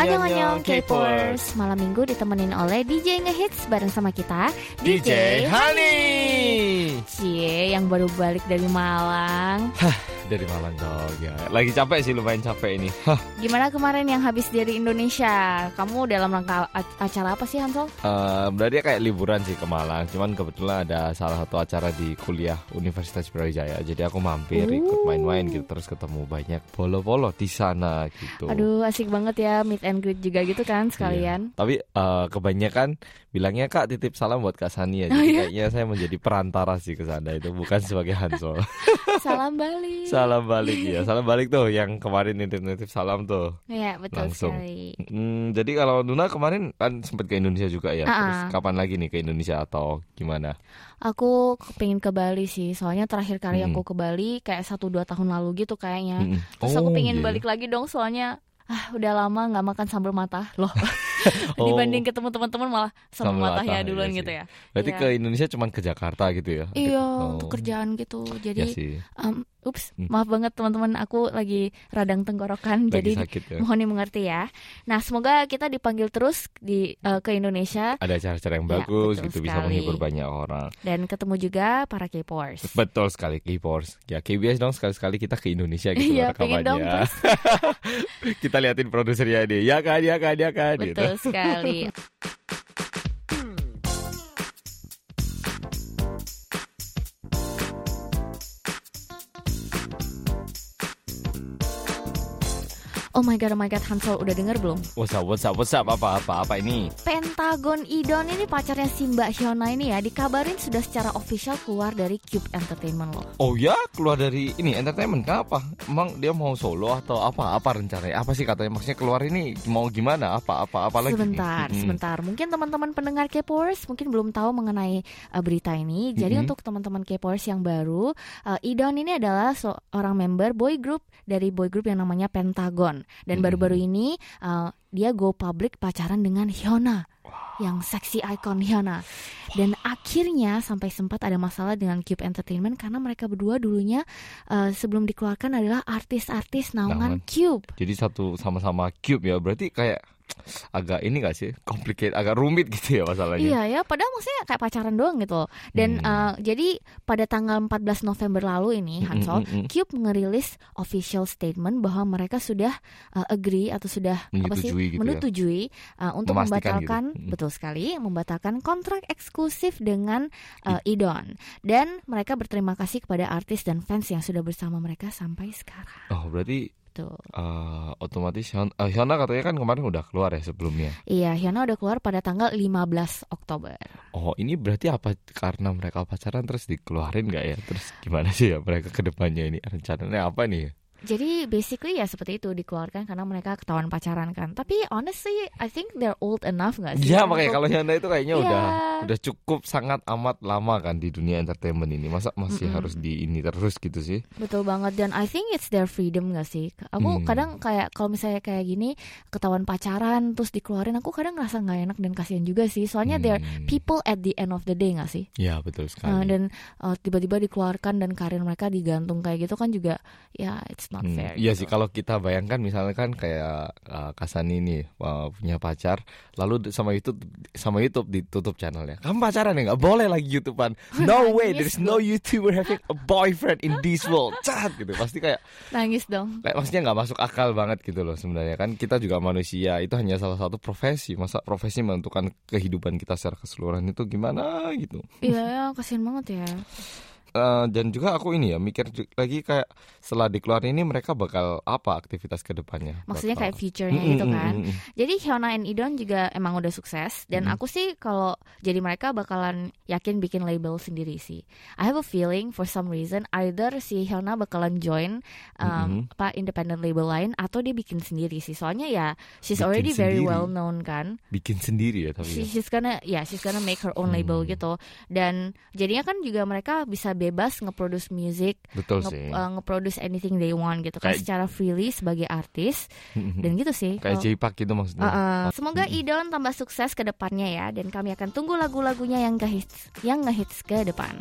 Annyeonghaseyo K-popers Malam minggu ditemenin oleh DJ Ngehits bareng sama kita DJ Honey Cie yang baru balik dari Malang Dari Malang dong ya. Lagi capek sih lumayan capek ini Hah. Gimana kemarin yang habis dari Indonesia? Kamu dalam rangka acara apa sih Hansol? Uh, berarti kayak liburan sih ke Malang Cuman kebetulan ada salah satu acara di kuliah Universitas Brawijaya Jadi aku mampir uh. ikut main-main gitu Terus ketemu banyak polo-polo di sana gitu Aduh asik banget ya meet and greet juga gitu kan sekalian iya. Tapi uh, kebanyakan bilangnya kak titip salam buat Kak Sani ya Jadi oh, iya? kayaknya saya menjadi perantara sih ke sana itu Bukan sebagai Hansol Salam balik Salam balik ya. Salam balik tuh yang kemarin nitip-nitip salam tuh. Iya, betul Langsung. sekali. Hmm, jadi kalau Nuna kemarin kan sempat ke Indonesia juga ya. Uh -uh. Terus kapan lagi nih ke Indonesia atau gimana? Aku pengen ke Bali sih. Soalnya terakhir kali hmm. aku ke Bali kayak satu dua tahun lalu gitu kayaknya. Hmm. Terus oh, aku pengen yeah. balik lagi dong soalnya ah udah lama nggak makan sambal mata loh oh. dibanding ketemu teman-teman malah sambal mata ya duluan iya gitu ya berarti ya. ke Indonesia cuma ke Jakarta gitu ya iya oh. untuk kerjaan gitu jadi ya um, Ups, hmm. maaf banget teman-teman, aku lagi radang tenggorokan, lagi jadi sakit, ya. mohon dimengerti ya. Nah, semoga kita dipanggil terus di uh, ke Indonesia. Ada cara-cara yang ya, bagus, gitu sekali. bisa menghibur banyak orang. Dan ketemu juga para K-popers. Betul sekali K-popers. Ya KBS dong sekali-sekali kita ke Indonesia gitu Iya, pengen dong. kita liatin produsernya ini, ya kan, ya kan, ya kan. Gitu. Betul gitu. sekali. Oh my god, oh my god, Hansol udah denger belum? What's up, what's up, what's up, apa, apa, apa ini? Pentagon Idon ini pacarnya si Mbak Hyuna ini ya, dikabarin sudah secara official keluar dari Cube Entertainment loh. Oh ya, keluar dari ini entertainment, kenapa? Emang dia mau solo atau apa? Apa rencananya? Apa sih katanya? Maksudnya keluar ini mau gimana? Apa, apa, apa lagi? Sebentar, hmm. sebentar. Mungkin teman-teman pendengar K-popers mungkin belum tahu mengenai uh, berita ini. Jadi hmm. untuk teman-teman K-popers yang baru, uh, Idon ini adalah seorang member boy group dari boy group yang namanya Pentagon dan baru-baru hmm. ini uh, dia go public pacaran dengan Hyuna yang seksi icon Hyuna. Dan akhirnya sampai sempat ada masalah dengan Cube Entertainment karena mereka berdua dulunya uh, sebelum dikeluarkan adalah artis-artis naungan. Cube. Jadi satu sama-sama Cube ya. Berarti kayak agak ini gak sih complicated agak rumit gitu ya masalahnya iya ya padahal maksudnya kayak pacaran doang gitu dan hmm. uh, jadi pada tanggal 14 November lalu ini hmm, Hansol hmm, hmm, hmm. Cube merilis official statement bahwa mereka sudah uh, agree atau sudah menyetujui apa sih gitu menyetujui ya? uh, untuk Memastikan membatalkan gitu. betul sekali membatalkan kontrak eksklusif dengan uh, Idon dan mereka berterima kasih kepada artis dan fans yang sudah bersama mereka sampai sekarang oh berarti gitu. Uh, otomatis Hyuna, uh, Hyuna katanya kan kemarin udah keluar ya sebelumnya. Iya, Hyuna udah keluar pada tanggal 15 Oktober. Oh, ini berarti apa karena mereka pacaran terus dikeluarin nggak ya? Terus gimana sih ya mereka ke depannya ini rencananya apa nih? Jadi basically ya seperti itu dikeluarkan karena mereka ketahuan pacaran kan. Tapi honestly I think they're old enough gak sih? Iya makanya kalau Hyuna itu kayaknya yeah. udah udah cukup sangat amat lama kan di dunia entertainment ini. Masa masih mm -hmm. harus di ini terus gitu sih? Betul banget dan I think it's their freedom gak sih? Aku hmm. kadang kayak kalau misalnya kayak gini ketahuan pacaran terus dikeluarin aku kadang ngerasa nggak enak dan kasihan juga sih. Soalnya hmm. they're people at the end of the day gak sih? Iya betul sekali. Uh, dan uh, tiba-tiba dikeluarkan dan karir mereka digantung kayak gitu kan juga ya it's not hmm, fair. Iya gitu. sih kalau kita bayangkan misalnya kan kayak uh, Kasani ini uh, punya pacar, lalu sama YouTube sama YouTube ditutup channelnya. Kamu pacaran ya nggak boleh lagi YouTubean. No way, there's no YouTuber having a boyfriend in this world. Cat gitu pasti kayak nangis dong. Kayak maksudnya nggak masuk akal banget gitu loh sebenarnya kan kita juga manusia itu hanya salah satu profesi masa profesi menentukan kehidupan kita secara keseluruhan itu gimana gitu. Iya kasihan banget ya. Uh, dan juga aku ini ya mikir lagi kayak setelah dikeluarin ini mereka bakal apa aktivitas ke depannya? Maksudnya kayak future-nya mm -hmm. gitu kan. Mm -hmm. Jadi Hyuna and Idon juga emang udah sukses dan mm -hmm. aku sih kalau jadi mereka bakalan yakin bikin label sendiri sih. I have a feeling for some reason either si Hyuna bakalan join um, mm -hmm. apa independent label lain atau dia bikin sendiri sih. Soalnya ya she's bikin already sendiri. very well known kan. Bikin sendiri ya tapi. She, ya? she's gonna ya yeah, she's gonna make her own hmm. label gitu. Dan jadinya kan juga mereka bisa bebas nge-produce music, Betul nge, sih. Uh, nge-produce anything they want gitu kan secara freely sebagai artis dan gitu sih. Kayak oh. J-Park gitu maksudnya. Uh, uh, semoga Idon tambah sukses ke depannya ya dan kami akan tunggu lagu-lagunya yang ngehits yang ngehits ke depan.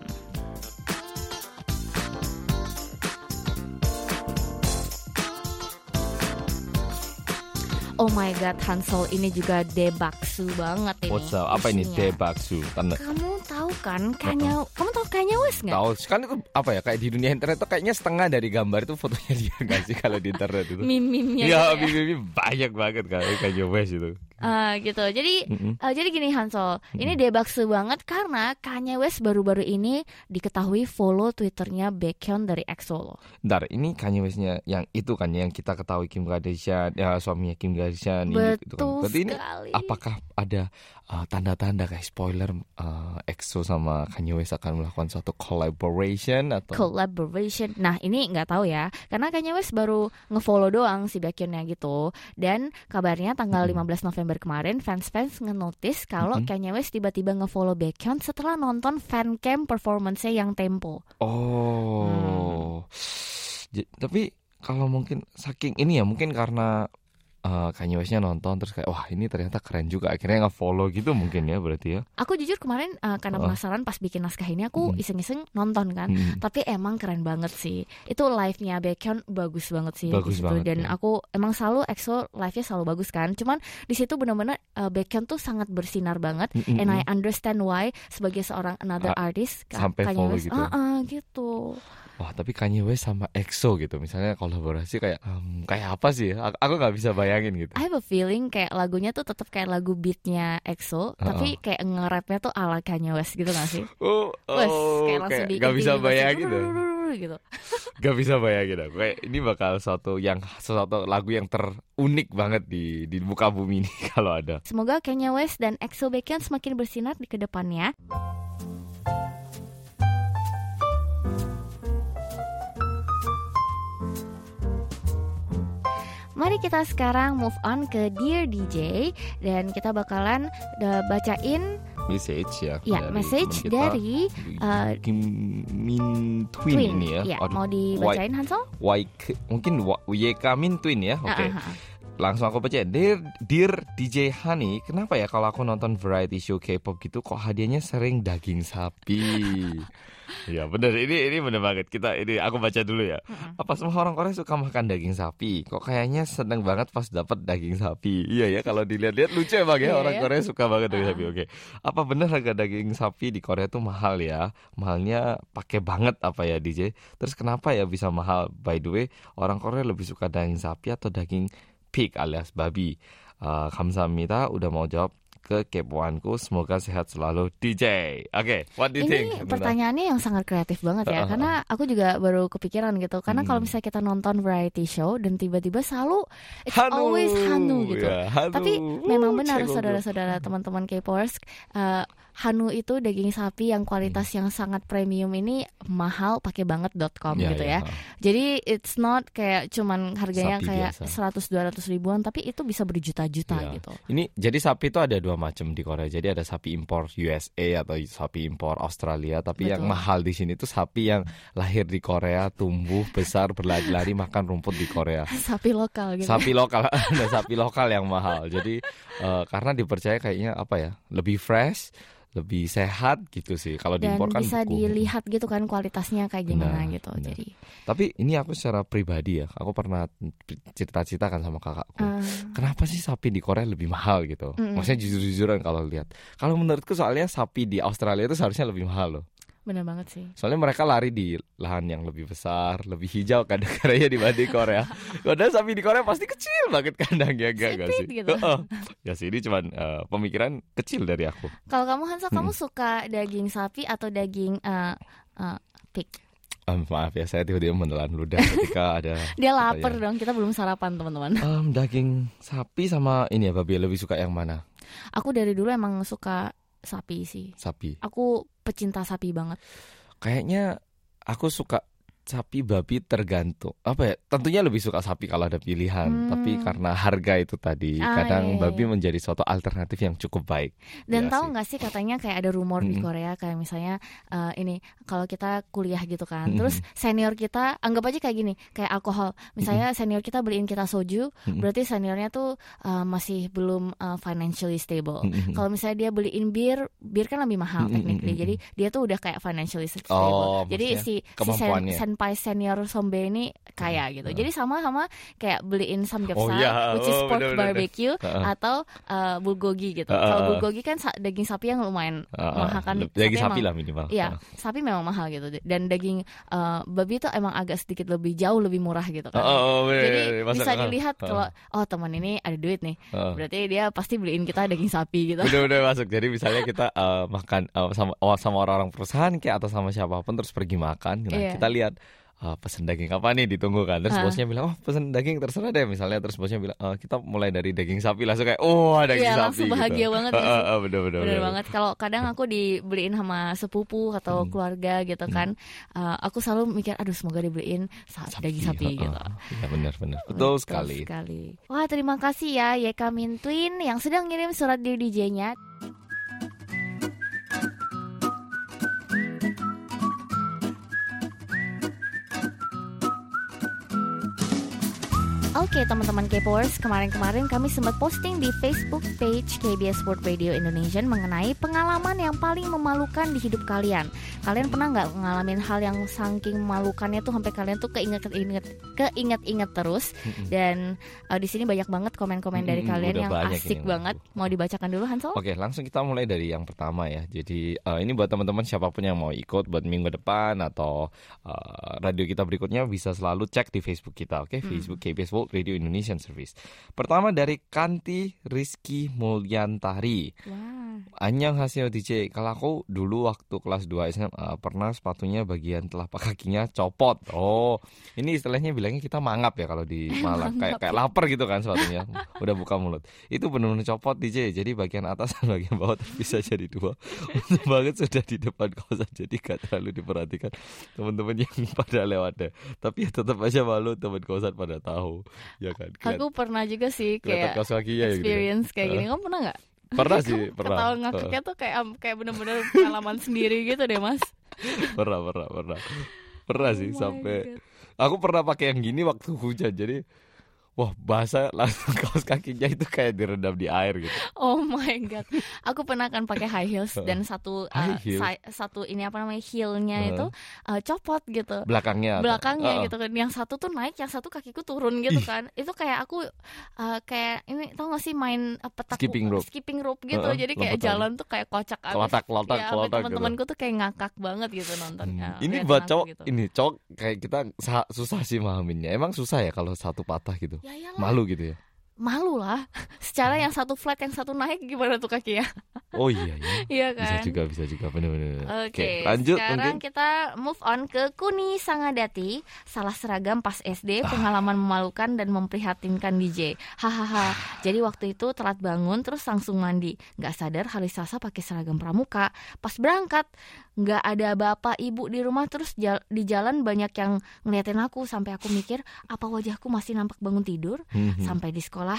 Oh my god, Hansol ini juga debaksu banget ini. What's up? Apa ini debaksu? Tanda Kamu tahu kan Kanye, kamu tahu Kanye West nggak? tahu kan itu apa ya kayak di dunia internet tuh kayaknya setengah dari gambar itu fotonya dia nggak sih kalau di internet itu. Gitu ya. meme banyak banget kan Kanye West itu. Ah, gitu. Jadi Mm-mm. eh, jadi gini Hansol, ini debaksu banget karena Kanye West baru-baru ini diketahui follow Twitternya Baekhyun dari EXO loh. Ntar, ini Kanye Westnya yang itu kan yang kita ketahui Kim Kardashian, ya suaminya Kim Kardashian ini gitu kan. Betul Berarti ini sekali. apakah ada uh, tanda-tanda kayak spoiler uh, EXO sama Kanye West akan melakukan suatu collaboration atau collaboration. Nah ini nggak tahu ya, karena Kanye West baru ngefollow doang si Baekhyunnya gitu. Dan kabarnya tanggal 15 November kemarin fans-fans ngenotis kalau Mm-mm. Kanye West tiba-tiba ngefollow Baekhyun setelah nonton fancam performance-nya yang Tempo. Oh. J- tapi kalau mungkin saking ini ya mungkin karena uh, Kanye Westnya nonton terus kayak wah ini ternyata keren juga akhirnya nge-follow gitu mungkin ya berarti ya. Aku jujur kemarin uh, karena penasaran pas bikin naskah ini aku iseng-iseng nonton kan. Hmm. Tapi emang keren banget sih. Itu live-nya Baekhyun bagus banget sih Bagus di situ. banget, Dan ya. aku emang selalu EXO live-nya selalu bagus kan. Cuman di situ benar-benar uh, Baekhyun tuh sangat bersinar banget. Mm-mm. And I understand why sebagai seorang another artist sampai Kanye follow West, gitu. ah, ah, gitu. Wah tapi Kanye West sama EXO gitu misalnya kolaborasi kayak em, kayak apa sih? Aku, nggak bisa bayangin gitu. I have a feeling kayak lagunya tuh tetap kayak lagu beatnya EXO, tapi kayak nge-rapnya tuh ala Kanye West gitu gak sih? Oh, Wes, oh, kayak langsung kayak di nggak bisa langsung bayangin tuh. gitu. Gak bisa bayangin aku. Kayak ini bakal suatu yang suatu lagu yang terunik banget di di muka bumi ini kalau ada. Semoga Kanye West dan EXO Baekhyun semakin bersinar di ke depannya. Mari kita sekarang move on ke Dear DJ dan kita bakalan uh, bacain Message ya. ya dari message kita, dari uh, Kim Min Twin, Twin. ini ya. Ya, Aduh, mau dibacain Hansel? Y, mungkin Y- YK Min Twin ya. Oke. Ah, ah, ah. Langsung aku baca. Dear, Dear DJ Honey, kenapa ya kalau aku nonton variety show K-pop gitu kok hadiahnya sering daging sapi? ya bener ini ini bener banget kita ini aku baca dulu ya. Apa semua orang Korea suka makan daging sapi? Kok kayaknya seneng banget pas dapat daging sapi? Iya ya kalau dilihat-lihat lucu emang ya Iya orang ya. Korea suka banget daging sapi. Oke. Apa bener harga daging sapi di Korea tuh mahal ya? Mahalnya pakai banget apa ya DJ? Terus kenapa ya bisa mahal? By the way, orang Korea lebih suka daging sapi atau daging pig alias babi? Uh, 감사합니다. Udah mau jawab kekepoanku. Semoga sehat selalu DJ. Oke, what do you think? Ini pertanyaannya yang sangat kreatif banget ya, karena aku juga baru kepikiran gitu. Karena kalau Hmm. misalnya kita nonton variety show dan tiba-tiba selalu it's Hanu. always Hanu gitu. Ya, Hanu. Tapi Uh, memang benar saudara-saudara teman-teman K-popers, uh, Hanu itu daging sapi yang kualitas yang sangat premium ini mahal pakai banget.com Ya, gitu ya. ya. Jadi it's not kayak cuman harganya Sapi kayak biasa. 100 200 ribuan tapi itu bisa berjuta-juta Iya. gitu. Ini jadi sapi itu ada dua macam di Korea. Jadi ada sapi impor USA atau sapi impor Australia. Tapi yang Betul. mahal di sini tuh sapi yang lahir di Korea, tumbuh besar, berlari-lari makan rumput di Korea. Sapi lokal gitu. Sapi lokal, ada sapi lokal yang mahal. Jadi eh, karena dipercaya kayaknya apa ya, lebih fresh, lebih sehat gitu sih. Kalau diimpor kan bisa beku. dilihat gitu kan kualitasnya kayak gimana Benar, gitu. benar. Jadi Tapi ini aku secara pribadi ya, aku pernah cerita-cerita kan sama kakakku. uh, Kenapa sih sapi di Korea lebih mahal gitu? Mm-mm. Maksudnya jujur-jujuran kalau lihat. Kalau menurutku soalnya sapi di Australia itu seharusnya lebih mahal loh. Bener banget sih. Soalnya mereka lari di lahan yang lebih besar, lebih hijau kandang-kandangnya dibanding Korea. Padahal sapi di Korea pasti kecil banget kandangnya, enggak enggak sih? Gitu. Ya sih ini cuman eh, pemikiran kecil dari aku. Kalau kamu Hansel, kamu Mm-mm. suka daging sapi atau daging uh, uh, pig? Em, maaf ya, saya tiba-tiba menelan ludah ketika ada Dia Apa lapar dong. Kita belum sarapan teman-teman. em, daging sapi sama ini ya babi lebih suka yang mana? Aku dari dulu emang suka sapi sih. Sapi. Aku pecinta sapi banget. Kayaknya aku suka sapi babi tergantung apa ya tentunya lebih suka sapi kalau ada pilihan Hmm. tapi karena harga itu tadi Ah, kadang iya, iya, babi iya. menjadi suatu alternatif yang cukup baik Dan Iya tahu nggak sih katanya kayak ada rumor di Mm-mm. Korea kayak misalnya uh, ini kalau kita kuliah gitu kan, Mm-mm. terus senior kita anggap aja kayak gini, kayak alkohol. Misalnya senior kita beliin kita soju, Mm-mm. berarti seniornya tuh uh, masih belum uh, financially stable. Mm-mm. Kalau misalnya dia beliin bir, bir kan lebih mahal Mm-mm, technically. mm-mm. Jadi dia tuh udah kayak financially stable. Oh, Jadi si si sen-. senpai senior sombe ini kaya gitu. Uh. Jadi sama-sama kayak beliin samgyeopsal, Oh, iya. which is Oh, pork bener, bener, barbecue atau uh, bulgogi gitu. Uh, uh, Kalau uh. bulgogi kan sa- daging sapi yang lumayan Uh, mahal kan. Daging Sapi sapi emang- lah minimal. Iya, sapi memang mahal gitu. Dan daging uh, babi itu emang agak sedikit lebih jauh lebih murah gitu Uh, kan. uh, uh, bener, Jadi bener, bener. bisa Masuk, uh, dilihat uh, kalau oh teman ini ada duit nih, uh. berarti dia pasti beliin kita daging sapi gitu. Udah udah masuk. Jadi misalnya kita eh, makan eh, sama oh, sama orang-orang perusahaan kayak atau sama siapa pun terus pergi makan. Nah, Iya. kita lihat eh, pesen daging apa nih ditunggu kan. Terus bosnya bilang, "Oh, pesen daging terserah deh." Misalnya terus bosnya bilang, "Eh, kita mulai dari daging sapi." Langsung kayak, "Oh, daging Iya, sapi." langsung gitu. bahagia banget ya sih. eh, eh, bener, bener, Bener bener. banget. Kalau kadang aku dibeliin sama sepupu atau Hmm. keluarga gitu kan, uh, aku selalu mikir, aduh semoga dibeliin sa- daging sapi eh, gitu. eh. Iya benar benar. Betul sekali. sekali. Wah terima kasih ya Yeka Min Twin yang sedang ngirim surat di DJ-nya. Oke teman-teman K-Popers, kemarin-kemarin kami sempat posting di Facebook page KBS World Radio Indonesia mengenai pengalaman yang paling memalukan di hidup kalian. Kalian pernah nggak ngalamin hal yang saking memalukannya tuh sampai kalian tuh keinget-inget keinget-inget terus? Dan eh, di sini banyak banget komen-komen dari kalian yang asik ini. banget. Mau dibacakan dulu Hansel? Oke, langsung kita mulai dari yang pertama ya. Jadi eh, ini buat teman-teman siapa pun yang mau ikut buat minggu depan atau eh, radio kita berikutnya bisa selalu cek di Facebook kita, oke? Hmm. Facebook KBS World Radio Indonesian Service. Pertama dari Kanti Rizky Mulyantari. Wah. Anyang hasil DJ. Kalau aku dulu waktu kelas 2 SMA pernah sepatunya bagian telapak kakinya copot. Oh, ini istilahnya bilangnya kita mangap ya kalau di Malang. kayak kayak lapar gitu kan sepatunya. Udah buka mulut. Itu benar-benar copot DJ. Jadi bagian atas dan bagian bawah terpisah jadi dua. Untung banget sudah di depan kosan jadi gak terlalu diperhatikan teman-teman yang pada lewat deh. Tapi ya tetap aja malu teman kosan pada tahu. Ya kan. Keliat- Aku pernah juga sih kayak kaos kakinya ya gitu. experience kayak gini. Kamu pernah nggak? Pernah sih, pernah. Ketawa ngakaknya tuh kayak kayak bener-bener pengalaman sendiri gitu deh mas. pernah pernah pernah pernah sih Oh my sampai God. aku pernah pakai yang gini waktu hujan jadi wah basah langsung kaos kakinya itu kayak direndam di air gitu Oh my god, aku pernah kan pakai high heels dan satu uh, heel? satu ini apa namanya heelnya Heeh. itu uh, copot gitu. belakangnya belakangnya Heeh. gitu kan yang satu tuh naik yang satu kakiku turun gitu Ih. kan itu kayak aku uh, kayak ini tau gak sih main uh, petak Skipping rope. skipping rope gitu Heeh, jadi kayak jalan tuh kayak kocak abis. Kelotak, kelotak, ya, kelotak gitu. teman-temanku tuh kayak ngakak banget gitu Hmm, nontonnya ini buat cowok gitu. ini cowok kayak kita sa- susah sih mahaminnya emang susah ya kalau satu patah gitu ya iyalah, malu gitu ya malu lah secara yang satu flat yang satu naik gimana tuh kakinya oh iya iya iya bisa kan juga bisa juga bener-bener Oke, lanjut sekarang mungkin kita move on ke Kuni Sangadati. Salah seragam pas SD, Ah. pengalaman memalukan dan memprihatinkan DJ. Hahaha. Jadi waktu itu telat bangun terus langsung mandi. Gak sadar hari Selasa pakai seragam pramuka. Pas berangkat, nggak ada bapak ibu di rumah terus jal- di jalan banyak yang ngeliatin aku sampai aku mikir apa wajahku masih nampak bangun tidur. Hmm, hmm. Sampai di sekolah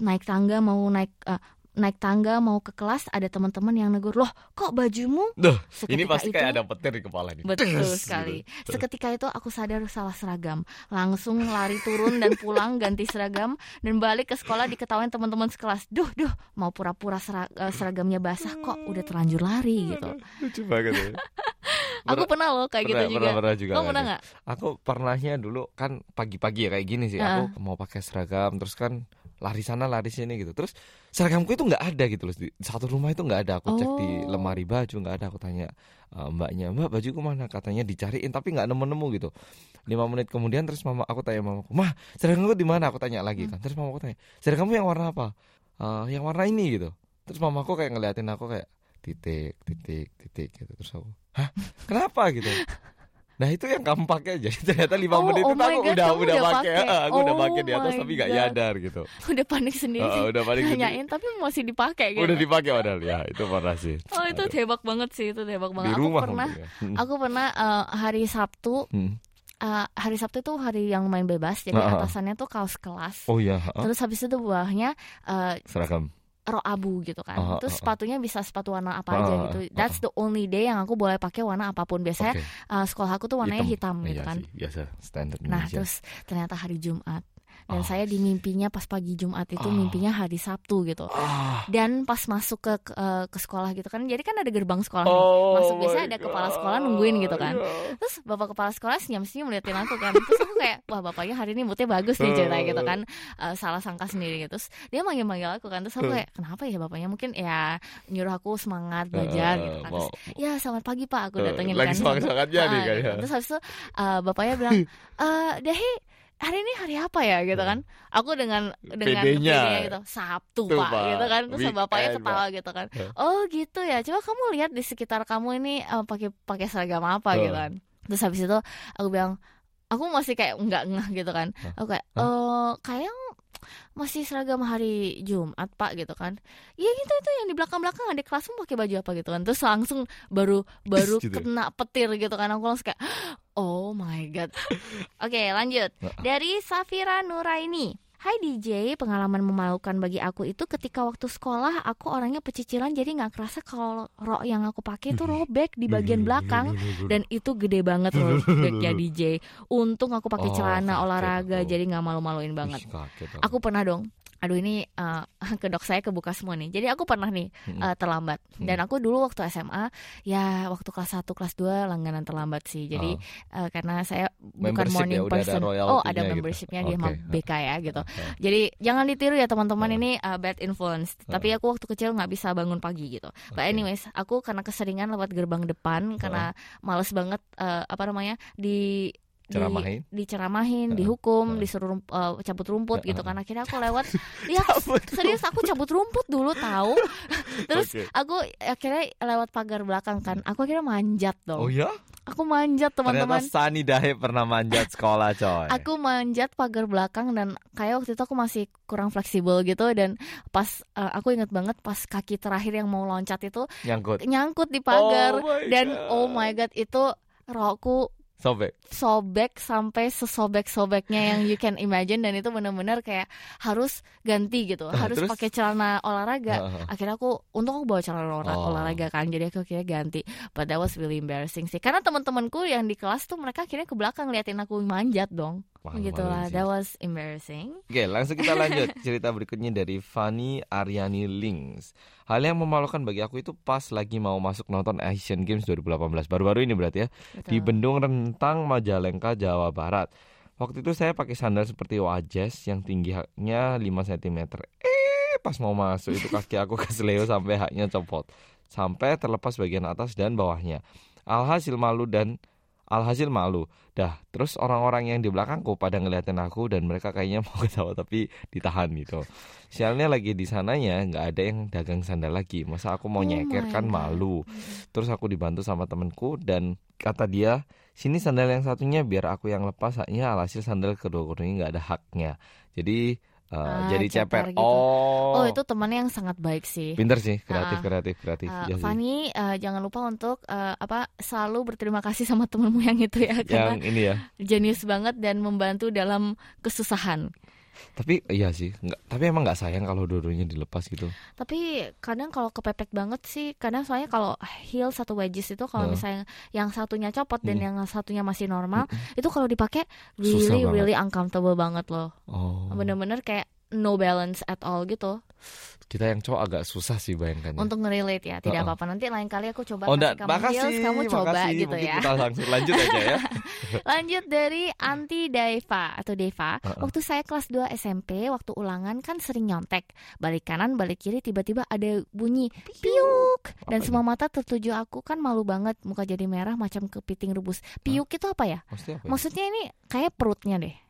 naik tangga mau naik eh, naik tangga mau ke kelas ada teman-teman yang negur loh kok bajumu Duh, ini pasti itu- kayak ada petir di kepala nih Betul sekali. gitu. Seketika itu aku sadar salah seragam. Langsung lari turun dan pulang ganti seragam dan balik ke sekolah diketawain teman-teman sekelas. Duh, duh, mau pura-pura eh, seragamnya basah kok udah terlanjur lari gitu. lucu banget ya Aku pernah loh kayak pernah, gitu juga. pernah, pernah juga Kamu pernah ya? nggak? Aku pernahnya dulu kan pagi-pagi ya kayak gini sih. Aku mau pakai seragam terus kan lari sana lari sini gitu. Terus seragamku itu nggak ada gitu loh. Di satu rumah itu nggak ada. Aku cek di Oh. lemari baju nggak ada. Aku tanya eh, mbaknya, mbak bajuku mana? Katanya dicariin tapi nggak nemu-nemu gitu. Lima menit kemudian terus mama aku tanya mamaku, mah seragamku di mana? Aku tanya lagi Hmm. kan. Terus mamaku tanya, seragammu yang warna apa? "Eh, yang warna ini gitu. Terus mamaku kayak ngeliatin aku kayak titik titik titik gitu terus aku hah kenapa gitu nah itu yang kamu pakai jadi ternyata lima Oh, menit oh itu aku God, udah udah udah pakai pakai. aku udah Oh pakai di atas tapi nggak God. nyadar gitu Udah panik sendiri. Heeh, udah gede. Nanyain tapi masih dipakai gitu. udah dipakai padahal ya itu parah sih Oh itu Aduh. hebak banget sih itu hebak di banget. rumah aku pernah. Hmm. aku pernah eh, hari Sabtu Hmm. eh, hari Sabtu itu hari yang main bebas jadi Ah, ah. atasannya tuh kaos kelas. oh iya ha? Terus habis itu bawahnya eh, seragam rok abu gitu kan. Ah, Terus ah. sepatunya bisa sepatu warna apa aja gitu. That's the only day yang aku boleh pakai warna apa pun. Biasanya Oke. eh, sekolah aku tuh warnanya hitam, gitu Iya kan. sih, biasa standar Nah, Indonesia. terus ternyata hari Jumat dan Ah. saya di mimpinya pas pagi Jumat itu Ah. mimpinya hari Sabtu gitu. Ah. Dan pas masuk ke ke, eh, ke sekolah gitu kan, jadi kan ada gerbang sekolah nih. Oh Masuk biasanya ada kepala sekolah nungguin gitu kan. Iya. Terus bapak kepala sekolah senyum-senyum liatin aku kan. Terus aku kayak, wah bapaknya hari ini moodnya bagus nih ceritanya gitu kan. Eh, salah sangka sendiri gitu. Terus dia manggil-manggil aku kan. Terus aku kayak, kenapa ya bapaknya? Mungkin ya nyuruh aku semangat belajar Eh, gitu kan. Terus, ya selamat pagi pak, aku Eh, datengin lagi kan. semangat-semangatnya nih Ah, kayaknya. Terus habis itu eh, bapaknya bilang, eh Dehi hari ini hari apa ya? gitu kan. Aku dengan dengan pedenya gitu Sabtu Tuh, pak, Pak. gitu kan. Terus Weekend, bapaknya Pak. ketawa gitu kan. Eh. oh gitu ya. Coba kamu lihat di sekitar kamu ini eh, pakai pakai seragam apa Eh. gitu kan. Terus habis itu aku bilang aku masih kayak nggak ngeh gitu kan. Aku kayak eh kayak masih seragam hari Jumat pak gitu kan. Iya gitu itu yang di belakang belakang ada kelasmu pakai baju apa gitu kan. Terus langsung baru baru Gitu. kena petir gitu kan. Aku langsung kayak oh my god. Oke lanjut. Dari Safira Nuraini Hai DJ, pengalaman memalukan bagi aku itu ketika waktu sekolah aku orangnya pecicilan jadi nggak kerasa kalau rok yang aku pakai itu robek di bagian belakang dan itu gede banget robek ya DJ. Untung aku pakai Oh, celana olahraga jadi nggak malu-maluin banget. Aku pernah dong. Aduh ini eh, kedok saya kebuka semua nih. Jadi aku pernah nih Mm-mm. eh, terlambat. Dan aku dulu waktu SMA ya waktu kelas 1 kelas 2 langganan terlambat sih. Jadi eh, karena saya bukan Membership morning ya, udah ada person. oh, ada gitu. membershipnya di sama Oke. BK ya gitu. Ah, Jadi jangan ditiru ya teman-teman Uh. ini uh, bad influence. Tapi aku waktu kecil nggak bisa bangun pagi gitu. But Oke. anyways, aku karena keseringan lewat gerbang depan karena males banget uh, apa namanya di di- Ceramahin? diceramahin, Uh, dihukum, uh. disuruh rum- uh, cabut rumput Uh, gitu kan. Akhirnya aku lewat ya serius aku cabut rumput dulu tahu. Terus Oke. aku akhirnya lewat pagar belakang kan. Aku akhirnya manjat dong. Oh ya? Aku manjat Ternyata teman-teman. Sani Dahe pernah manjat sekolah coy. Aku manjat pagar belakang dan kayak waktu itu aku masih kurang fleksibel gitu dan pas uh, aku inget banget pas kaki terakhir yang mau loncat itu nyangkut. nyangkut di pagar Oh dan God. oh my god itu rokku Sobek. sobek sampai sesobek-sobeknya yang you can imagine dan itu benar-benar kayak harus ganti gitu Ah, harus pakai celana olahraga Ah, ah. akhirnya aku untung aku bawa celana olah- Oh. olahraga kan jadi aku kira ganti but that was really embarrassing sih karena teman-temanku yang di kelas tuh mereka akhirnya ke belakang liatin aku manjat dong Gitu lah that was embarrassing Oke, langsung kita lanjut. Cerita berikutnya dari Fanny Aryani Links. Hal yang memalukan bagi aku itu pas lagi mau masuk nonton Asian Games 2018. Baru-baru ini berarti ya. Di Betul. Bendung Rentang, Majalengka, Jawa Barat. Waktu itu saya pakai sandal seperti wajes yang tingginya 5 cm. Eh, pas mau masuk itu kaki aku kesleo sampai haknya copot. Sampai terlepas bagian atas dan bawahnya. Alhasil malu dan alhasil malu. Dah, terus orang-orang yang di belakangku pada ngeliatin aku dan mereka kayaknya mau ketawa tapi ditahan gitu. Sialnya lagi di sananya nggak ada yang dagang sandal lagi. Masa aku mau Oh nyeker kan God. malu. Terus aku dibantu sama temenku dan kata dia, sini sandal yang satunya biar aku yang lepas haknya alhasil sandal kedua-duanya nggak ada haknya. Jadi eh, Ah, jadi ceper gitu. Oh, oh itu temannya yang sangat baik sih pinter sih, kreatif, Ah. kreatif, kreatif. Uh. Fanny, uh, jangan lupa untuk uh, apa selalu berterima kasih sama temenmu yang itu ya karena Yang ini ya. jenius banget dan membantu dalam kesusahan. Tapi iya sih, nggak, tapi emang nggak sayang kalau dua-duanya dilepas gitu. Tapi kadang kalau kepepet banget sih, kadang soalnya kalau heels atau wedges itu kalau Heeh. misalnya yang satunya copot dan Iya. yang satunya masih normal, itu kalau dipakai really really uncomfortable banget loh. Oh. Bener-bener kayak no balance at all gitu. Kita yang cowok agak susah sih bayangkannya. Untuk nge-relate ya, tidak apa-apa. Nanti lain kali aku coba oh, kasih kamu makasih, heels, kamu coba makasih. gitu Mungkin ya. Kita langsung lanjut aja ya. Lanjut dari Anti Deva atau Deva. Heeh. Waktu saya kelas 2 SMP, waktu ulangan kan sering nyontek. Balik kanan, balik kiri, tiba-tiba ada bunyi piuk. Dan Apa semua mata tertuju aku kan malu banget, muka jadi merah macam kepiting rebus. Piuk itu apa ya? Maksudnya apa? ya? Maksudnya ini kayak perutnya deh.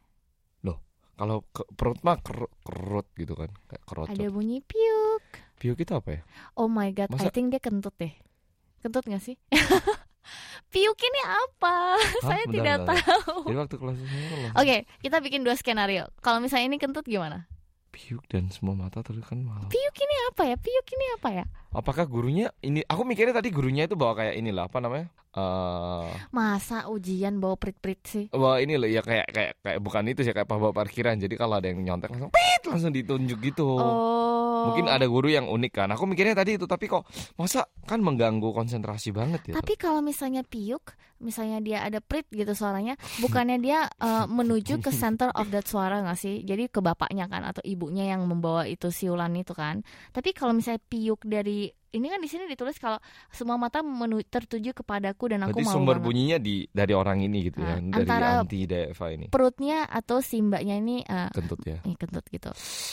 Kalau ke, perut mah ker- kerut gitu kan, kayak kerocot. Ada bunyi piuk. Piuk itu apa ya? Oh my god, I Masa- think dia kentut deh. Kentut gak sih? piuk ini apa? Hah? saya Bentar, tidak bentar. tahu. Jadi waktu kelas loh. Oke, kita bikin dua skenario. Kalau misalnya ini kentut gimana? Piuk dan semua mata terus kan malu. Piuk ini apa ya? Piuk ini apa ya? Apakah gurunya ini? Aku mikirnya tadi gurunya itu bawa kayak inilah apa namanya? Eh, Masa ujian bawa prit-prit sih? wah ini loh ya kayak kayak kayak bukan itu sih kayak bawa parkiran. Jadi kalau ada yang nyontek langsung pit langsung ditunjuk gitu. Oh, Oh. Mungkin ada guru yang unik kan. Aku mikirnya tadi itu tapi kok masa kan mengganggu konsentrasi banget ya. Tapi kalau misalnya piuk, misalnya dia ada prit gitu suaranya, bukannya dia uh, menuju ke center of that suara nggak sih? Jadi ke bapaknya kan atau ibunya yang membawa itu siulan itu kan. Tapi kalau misalnya piuk dari ini kan di sini ditulis kalau semua mata menu, tertuju kepadaku dan aku Berarti mau sumber banget. bunyinya di dari orang ini gitu ya, Nah, dari antara anti Deva ini. perutnya atau si mbaknya ini uh, Kentut ya. eh, kentut gitu.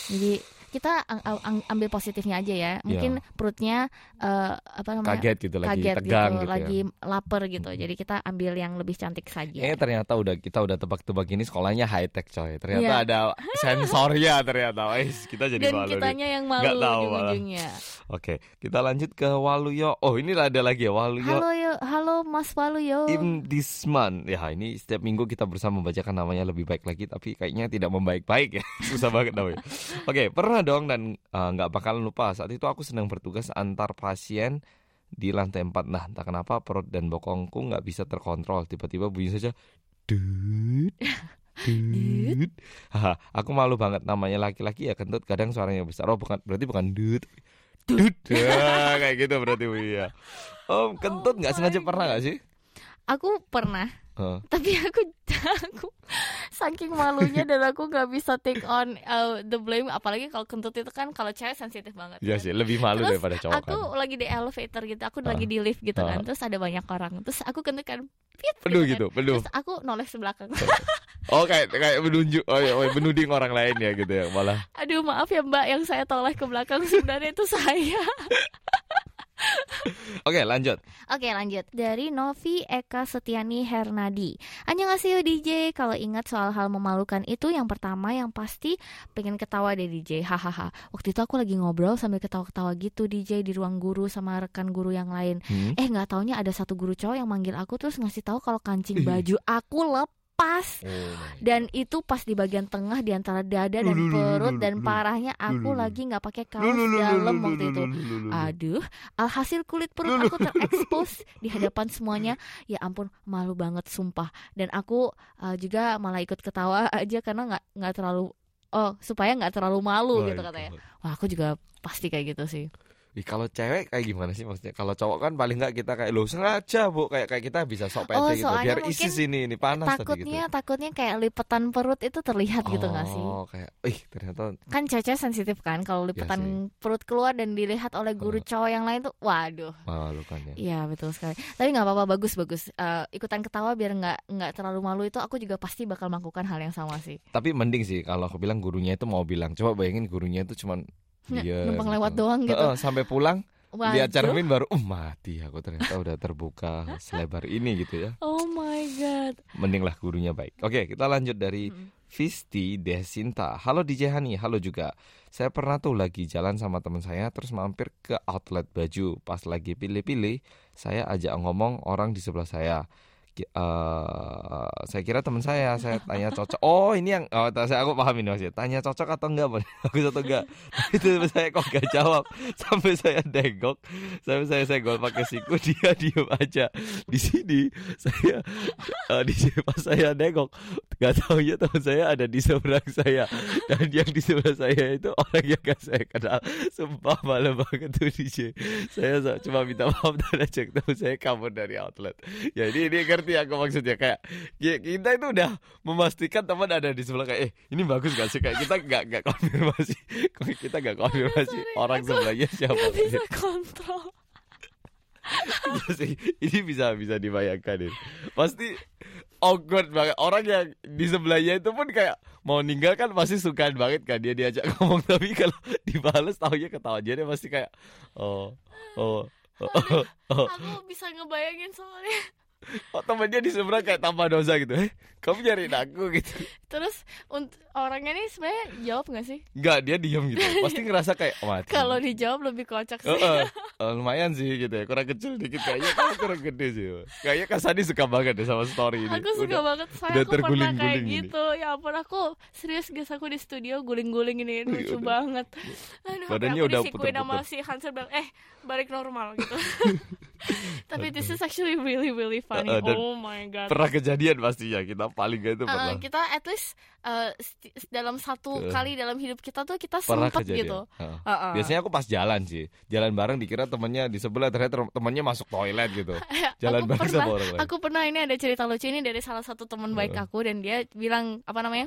Jadi kita ang- ang- ambil positifnya aja ya. Mungkin perutnya uh, apa namanya? Kaget gitu lagi, kaget tegang gitu, gitu, lagi ya. lapar gitu. Jadi kita ambil yang lebih cantik saja. Eh ternyata udah kita udah tebak-tebak ini sekolahnya high tech coy. Ternyata Iya. ada sensornya ternyata. Wais, kita jadi Dan malu nih. kitanya yang malu Nggak tahu ujung-ujungnya. Oke, kita lanjut ke Waluyo. Oh, ini ada lagi ya Waluyo Halo yo, halo Mas Waluyo. Imdisman. Ya, ini setiap minggu kita berusaha membacakan namanya lebih baik lagi tapi kayaknya tidak membaik-baik ya. Susah banget namanya. Oke, pernah dong dan eh, nggak bakalan lupa. Saat itu aku sedang bertugas antar pasien di lantai 4. Nah, entah kenapa perut dan bokongku nggak bisa terkontrol. Tiba-tiba bunyi saja dut. Haha, aku malu banget namanya laki-laki ya kentut kadang suaranya besar. Oh, bukan berarti bukan dut. Dut. Ya, kayak gitu berarti Bu, ya. Om, kentut nggak Oh sengaja pernah nggak sih? Aku pernah, Heeh. tapi aku aku saking malunya dan aku nggak bisa take on uh, the blame. Apalagi kalau kentut itu kan kalau cewek sensitif banget. Iya kan. sih, lebih malu Terus daripada cowok Aku kan. lagi di elevator gitu, aku Ah. lagi di lift gitu Ah. kan. Terus ada banyak orang. Terus aku kentut kan, piet, Penuh kan. gitu, penuh. Terus aku noleh ke belakang. Oh, kayak kayak menunjuk, oh, iya, oh, menuding orang lain ya gitu ya, malah. Aduh maaf ya Mbak yang saya toleh ke belakang sebenarnya itu saya. Oke, lanjut. Oke lanjut dari Novi Eka Setiani Hernadi. Annyeonghaseyo DJ. Kalau ingat soal hal memalukan itu, yang pertama yang pasti pengen ketawa deh DJ. Hahaha. Waktu itu aku lagi ngobrol sambil ketawa-ketawa gitu DJ di ruang guru sama rekan guru yang lain. Hmm. Eh nggak taunya ada satu guru cowok yang manggil aku terus ngasih tahu kalau kancing baju aku lepas. Oh my Dan itu pas di bagian tengah di antara dada dan perut dan parahnya aku lagi nggak pakai kaos dalam waktu itu. Aduh, alhasil kulit perut aku terekspos di hadapan semuanya. Ya ampun, malu banget sumpah. Dan aku uh, juga malah ikut ketawa aja karena nggak nggak terlalu oh supaya nggak terlalu malu Oh gitu my katanya. God. Wah aku juga pasti kayak gitu sih. Ih, kalau cewek kayak gimana sih maksudnya? Kalau cowok kan paling nggak kita kayak lo sengaja bu, kayak kayak kita bisa sok pede Oh, gitu, biar isi sini ini panas tadi takutnya gitu. takutnya kayak lipetan perut itu terlihat gitu nggak sih? Oh, kayak, ih ternyata Kan cewek sensitif kan kalau lipetan perut keluar dan dilihat oleh guru Oh. cowok yang lain tuh, waduh. malu kan ya. Iya betul sekali. Tapi nggak apa-apa bagus bagus. Eh, ikutan ketawa biar nggak nggak terlalu malu itu aku juga pasti bakal melakukan hal yang sama sih. Tapi mending sih kalau aku bilang gurunya itu mau bilang, coba bayangin gurunya itu cuman Dia numpang lewat doang gitu. Heeh, sampai pulang lihat Waduh. cermin baru, uh mati aku ternyata udah terbuka selebar ini gitu ya. Oh my god. Mending lah gurunya baik. Oke, kita lanjut dari Mm. Visti Desinta. Halo DJ Hani, halo juga. Saya pernah tuh lagi jalan sama teman saya terus mampir ke outlet baju. Pas lagi pilih-pilih, saya ajak ngomong orang di sebelah saya. Eh, saya kira teman saya, saya tanya cocok. Oh, ini yang oh, saya aku paham ini maksudnya. Tanya cocok atau enggak? Aku atau enggak. Teman saya kok gak jawab. Sampai saya degok, sampai saya senggol pakai siku, dia diem aja. Di sini saya eh, di sini pas saya nengok nggak tahu ya teman saya ada di seberang saya dan yang di sebelah saya itu orang yang gak saya kenal sumpah malu banget tuh DJ saya cuma minta maaf dan ajak teman saya kabur dari outlet ya ini ini ngerti aku maksudnya kayak ki- kita itu udah memastikan teman ada di sebelah kayak eh ini bagus gak sih kayak kita nggak nggak konfirmasi kita nggak konfirmasi Sorry, orang aku sebelahnya siapa Nggak bisa kontrol. Iya sih, ini bisa bisa dibayangkan ini. Pasti awkward banget. Orang yang di sebelahnya itu pun kayak mau ninggal kan pasti suka banget kan dia diajak ngomong tapi kalau dibales taunya ketawa dia pasti kayak oh oh oh, oh, oh. Aku bisa ngebayangin soalnya. Oh temennya di seberang kayak tanpa dosa gitu. Eh kamu nyariin aku gitu. Terus untuk orangnya nih sebenarnya jawab nggak sih? Enggak dia diem gitu. Pasti ngerasa kayak mati Kalau dijawab lebih kocak sih. Heeh. Eh, lumayan sih gitu ya. Kurang kecil dikit kayaknya. Kamu kurang gede sih. Kayaknya Kasani suka banget deh sama story ini. Aku suka Udah- banget. Udah soalnya aku pernah kayak ini. gitu. Ya ampun aku serius guys aku di studio guling-guling ini. Lucu udah. banget. Aduh Badannya aku udah disikuin sama puter-puter. si Hansel bilang Eh balik normal gitu. Tapi this is actually really really funny. Uh, oh my god. Pernah kejadian pastinya kita paling gak itu Uh, pernah. kita at least uh, dalam satu Ke- kali dalam hidup kita tuh kita kejadian. gitu. Heeh. Uh-uh. Biasanya aku pas jalan sih, jalan bareng dikira temennya di sebelah ternyata temennya masuk toilet gitu. Jalan aku bareng pernah, sama orang lain. aku pernah ini ada cerita lucu ini dari salah satu teman baik Uh. aku dan dia bilang apa namanya?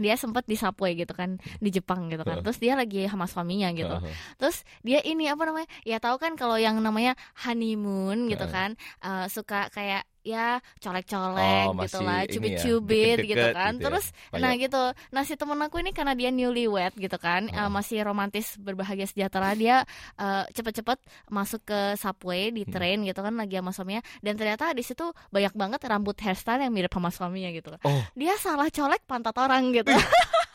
Dia sempat di subway gitu kan di Jepang gitu kan. Terus dia lagi sama suaminya gitu. Terus dia ini apa namanya? Ya tahu kan kalau yang namanya honeymoon gitu kan uh, suka kayak ya colek-colek Oh, gitu lah, ya, cubit-cubit gitu deket-deket kan. gitu ya. Terus Banyak. nah gitu. Nah si temen aku ini karena dia newlywed gitu kan, uh, Oh. masih romantis berbahagia sejahtera dia uh, cepet-cepet masuk ke subway di Hmm. train gitu kan lagi sama suaminya dan ternyata di situ banyak banget rambut hairstyle yang mirip sama suaminya gitu. Oh. Dia salah colek pantat orang gitu.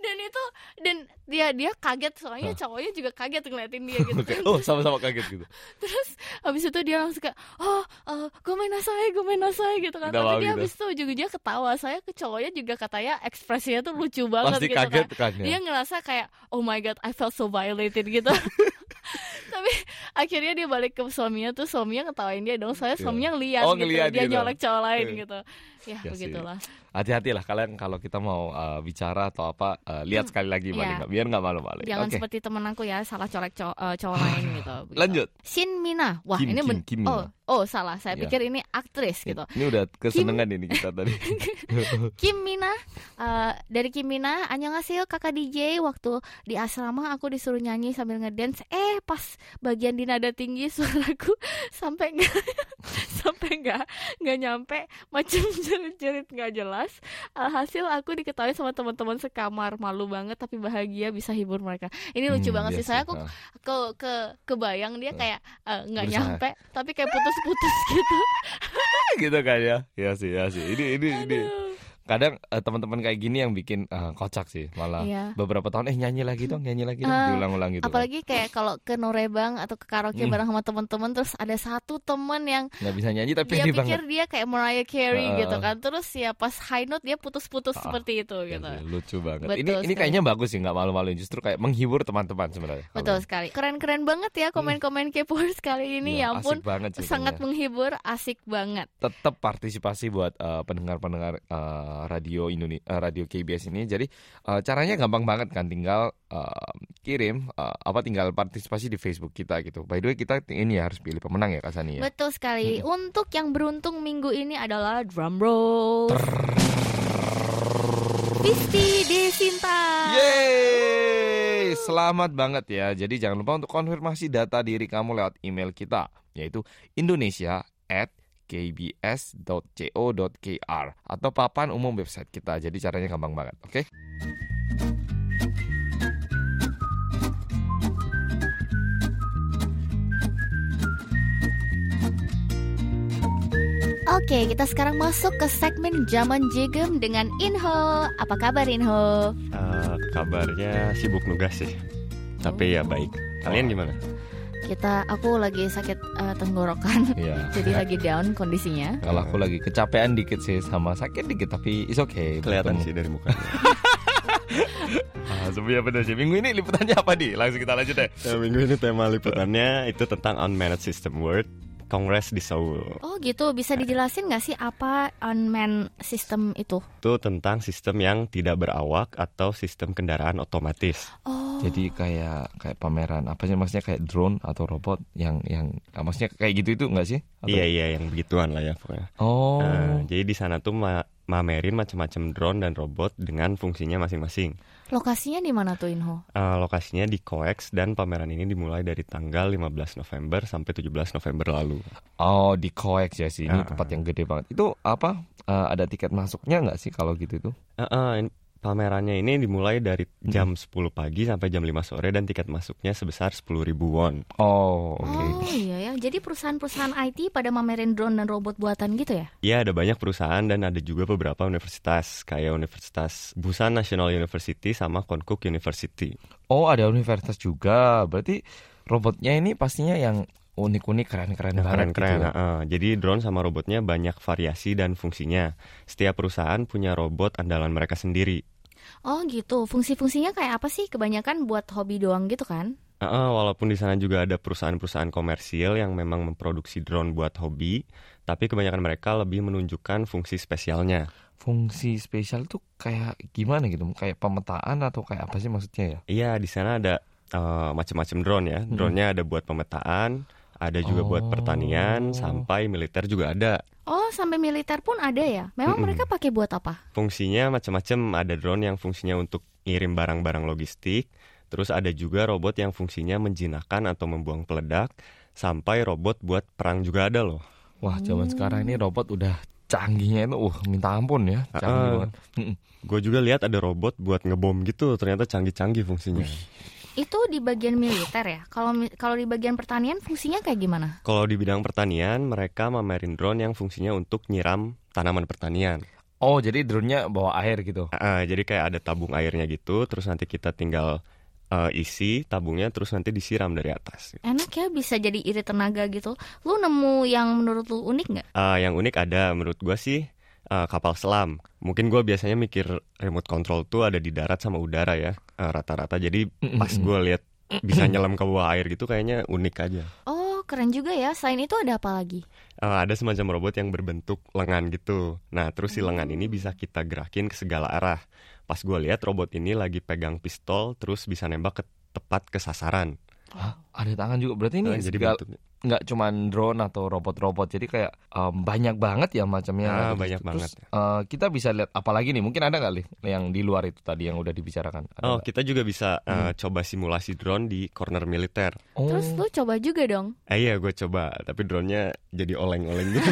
dan itu dan dia dia kaget soalnya cowoknya juga kaget ngeliatin dia gitu Oke. Oh, sama-sama kaget gitu. terus habis itu dia langsung kayak oh uh, gue main nasai gue main nasai gitu kan Udah tapi dia gitu. habis itu ujung-ujungnya ketawa saya ke cowoknya juga katanya ekspresinya tuh lucu banget Pasti gitu kaget kan kan ya. dia ngerasa kayak oh my god I felt so violated gitu tapi akhirnya dia balik ke suaminya tuh suaminya ngetawain dia dong soalnya suaminya ngeliat Oh, gitu ngeliat dia gitu. nyolek cowok lain Iya. gitu ya, Ya sih. begitulah Hati-hati lah kalian kalau kita mau uh, bicara atau apa uh, lihat sekali lagi paling nggak, biar nggak malu-malu. jangan Oke. seperti temen aku ya salah colek cowok, eh, cowok lain gitu. Lanjut. Shin Mina wah Kim, ini Kim, Kim oh Mina. oh salah saya Iya. pikir ini aktris gitu Ini udah kesenangan ini kita tadi. Kim Mina eh, dari Kim Mina annyeonghaseyo kakak DJ waktu di asrama aku disuruh nyanyi sambil ngedance eh pas bagian di nada tinggi suaraku sampai nggak sampai nggak nggak nyampe macam jerit-jerit nggak jelas alhasil aku diketahui sama teman-teman sekamar malu banget tapi bahagia bisa hibur mereka ini lucu Hmm, banget sih saya aku ke ke kebayang dia kayak eh, nggak Berusaha. nyampe tapi kayak putus-putus gitu gitu kan ya. Iya sih, ya sih. Ini ini ini Aduh. Kadang eh, teman-teman kayak gini yang bikin eh, kocak sih malah Iya. beberapa tahun eh nyanyi lagi dong nyanyi lagi dong Ah, diulang-ulang gitu kan. apalagi kayak kalau ke Norebang atau ke karaoke Hmm. bareng sama teman-teman terus ada satu temen yang nggak bisa nyanyi tapi dia ini pikir banget dia kayak Mariah Carey Heeh. gitu kan terus ya pas high note dia putus-putus Ah, seperti itu Ya gitu sih, lucu banget Betul ini ini sekali. kayaknya bagus sih nggak malu-maluin justru kayak menghibur teman-teman sebenarnya betul sekali keren-keren banget ya komen-komen K-popers kali ini ya Iya, ampun asik banget sih sangat kayaknya. menghibur asik banget tetap partisipasi buat eh, pendengar-pendengar eh, radio Indonesia radio KBS ini. Jadi eh, caranya gampang banget kan, tinggal eh, kirim eh, apa tinggal partisipasi di Facebook kita gitu. By the way kita ini ya harus pilih pemenang ya Kak Sani ya. betul sekali untuk yang beruntung minggu ini adalah drum roll Pisti Desinta Yeay, selamat banget ya. Jadi jangan lupa untuk konfirmasi data diri kamu lewat email kita yaitu Indonesia at kbs.co.kr atau papan umum website kita. Jadi caranya gampang banget, oke? Oke, kita sekarang masuk ke segmen Zaman Jegem dengan Inho. Apa kabar Inho? Eh, kabarnya sibuk nugas sih. Tapi ya baik. Kalian gimana? Kita, aku lagi sakit eh, tenggorokan, Iya. jadi lagi down kondisinya. Kalau aku lagi kecapean dikit sih sama sakit dikit tapi it's okay. Kelihatan sih dari mukanya. Ah, sebenarnya benar sih. Minggu ini liputannya apa nih? Langsung kita lanjut deh. Nah, minggu ini tema liputannya itu tentang unmanaged system world Kongres di Seoul. Oh gitu, bisa dijelasin nggak sih apa unmanned system itu? Itu tentang sistem yang tidak berawak atau sistem kendaraan otomatis. Oh, Jadi kayak kayak pameran apa sih maksudnya kayak drone atau robot yang yang ah, maksudnya kayak gitu itu enggak sih? Atau- Iya iya yang begituan lah ya pokoknya. Oh. Nah, jadi di sana tuh ma- mamerin macam-macam drone dan robot dengan fungsinya masing-masing. Lokasinya di mana tuh Inho? Eh, lokasinya di COEX dan pameran ini dimulai dari tanggal 15 November sampai 17 November lalu. Oh, di Coex ya sih. Ini Ah, tempat yang gede banget. Itu apa? eh, ada tiket masuknya nggak sih kalau gitu itu? Eh, eh, in- pamerannya ini dimulai dari jam 10 pagi sampai jam 5 sore dan tiket masuknya sebesar 10.000 won. Oh, oke. Oh iya ya, jadi perusahaan-perusahaan IT pada mamerin drone dan robot buatan gitu ya? Ya ada banyak perusahaan dan ada juga beberapa universitas kayak Universitas Busan National University sama Konkuk University. Oh, ada universitas juga. Berarti robotnya ini pastinya yang unik-unik, keren-keren Yang banget keren-keren. gitu ya. Nah, eh, jadi drone sama robotnya banyak variasi dan fungsinya. Setiap perusahaan punya robot andalan mereka sendiri. Oh gitu, fungsi-fungsinya kayak apa sih? Kebanyakan buat hobi doang gitu kan? Uh, walaupun di sana juga ada perusahaan-perusahaan komersil yang memang memproduksi drone buat hobi, tapi kebanyakan mereka lebih menunjukkan fungsi spesialnya. Fungsi spesial tuh kayak gimana gitu? Kayak pemetaan atau kayak apa sih maksudnya ya? Iya, di sana ada uh, macam-macam drone ya. Drone-nya ada buat pemetaan, ada juga buat Oh. pertanian, sampai militer juga ada. Oh, sampai militer pun ada ya? Memang Mm-mm. mereka pakai buat apa? Fungsinya macam-macam. Ada drone yang fungsinya untuk ngirim barang-barang logistik, terus ada juga robot yang fungsinya menjinakkan atau membuang peledak, sampai robot buat perang juga ada loh. Wah, zaman sekarang ini robot udah canggihnya itu, uh, minta ampun ya, canggih Ah. banget. Gue juga lihat ada robot buat ngebom gitu, ternyata canggih-canggih fungsinya. Itu di bagian militer ya? Kalau kalau di bagian pertanian fungsinya kayak gimana? Kalau di bidang pertanian, mereka memamerin drone yang fungsinya untuk nyiram tanaman pertanian. Oh, jadi drone-nya bawa air gitu. Ah, jadi kayak ada tabung airnya gitu, terus nanti kita tinggal eh, isi tabungnya, terus nanti disiram dari atas. Enak ya bisa jadi irit tenaga gitu. Lu nemu yang menurut lu unik nggak? Ah, yang unik ada menurut gua sih eh, kapal selam. Mungkin gua biasanya mikir remote control tuh ada di darat sama udara ya eh, rata-rata. Jadi pas gua lihat bisa nyelam ke bawah air gitu kayaknya unik aja. Oh, keren juga ya. Selain itu ada apa lagi? Eh, ada semacam robot yang berbentuk lengan gitu. Nah, terus si lengan ini bisa kita gerakin ke segala arah. Pas gue lihat robot ini lagi pegang pistol, terus bisa nembak ke tepat ke sasaran. Hah, ada tangan juga. Berarti ini Eh, jadi segal- bentuknya nggak cuman drone atau robot-robot. Jadi kayak um, banyak banget ya macamnya. Ah, banyak terus, banget. uh, kita bisa lihat apa lagi nih? Mungkin ada nggak Lih, yang di luar itu tadi yang udah dibicarakan? Ada Oh, nggak? kita juga bisa eh, coba simulasi drone di corner militer. Oh. Terus lu coba juga dong. Eh iya, gue coba, tapi drone-nya jadi oleng-oleng gitu.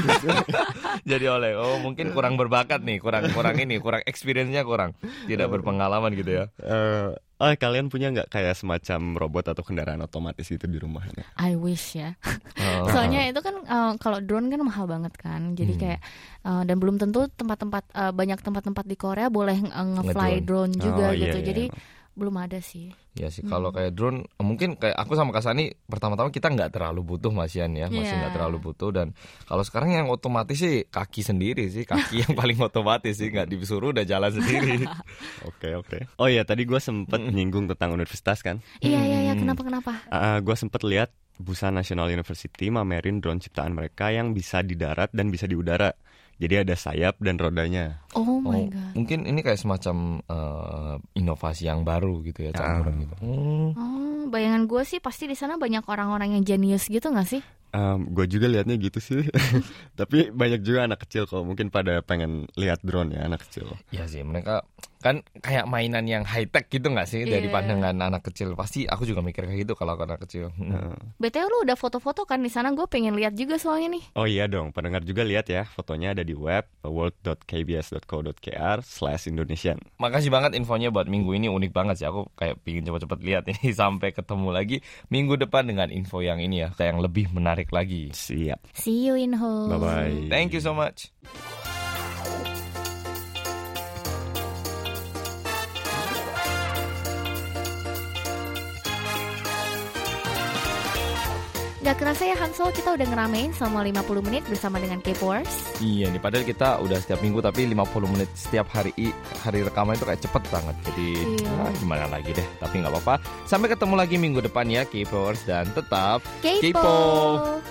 jadi oleh oh mungkin kurang berbakat nih kurang kurang ini kurang experience-nya kurang tidak berpengalaman gitu ya Eh, oh, kalian punya nggak kayak semacam robot atau kendaraan otomatis gitu di rumahnya? I wish ya. Oh. Soalnya itu kan eh, kalau drone kan mahal banget kan. Jadi Hmm. kayak eh, dan belum tentu tempat-tempat eh, banyak tempat-tempat di Korea boleh eh, nge-fly drone juga Oh, iya, gitu. iya. Jadi belum ada sih. ya sih kalau kayak drone mungkin kayak aku sama Kasani pertama-tama kita nggak terlalu butuh masian ya masih Iya. nggak terlalu butuh dan kalau sekarang yang otomatis sih kaki sendiri sih kaki yang paling otomatis sih nggak disuruh udah jalan sendiri Oke oke. Oh iya, tadi gue sempet nyinggung tentang universitas kan. Iya iya iya Hmm. kenapa kenapa? gue sempet lihat Busan National University mamerin drone ciptaan mereka yang bisa di darat dan bisa di udara. Jadi ada sayap dan rodanya. Oh my Oh, god. mungkin ini kayak semacam eh, inovasi yang baru gitu ya campuran gitu Hmm. Oh, bayangan gue sih pasti di sana banyak orang-orang yang jenius gitu nggak sih? gue juga liatnya gitu sih. Tapi banyak juga anak kecil kok. Mungkin pada pengen lihat drone ya anak kecil. Ya sih mereka kan kayak mainan yang high tech gitu nggak sih dari Iya. pandangan anak kecil pasti aku juga mikir kayak gitu kalau aku anak kecil. Eh, BTW lu udah foto-foto kan di sana? Gue pengen lihat juga soalnya nih. Oh iya dong, pendengar juga lihat ya. Fotonya ada di web world.kbs.co.kr slash Indonesian. Makasih banget infonya buat minggu ini unik banget sih aku kayak pingin cepet-cepet lihat ini sampai ketemu lagi minggu depan dengan info yang ini ya kayak yang lebih menarik lagi. Siap. See you in home. Bye-bye. Thank you so much. Gak kerasa ya Hansel kita udah ngeramein selama 50 menit bersama dengan K-Force. Iya nih padahal kita udah setiap minggu tapi 50 menit setiap hari hari rekaman itu kayak cepet banget. Jadi Iya. ah, gimana lagi deh. Tapi nggak apa-apa. Sampai ketemu lagi minggu depan ya K-Popers dan tetap. K-pop.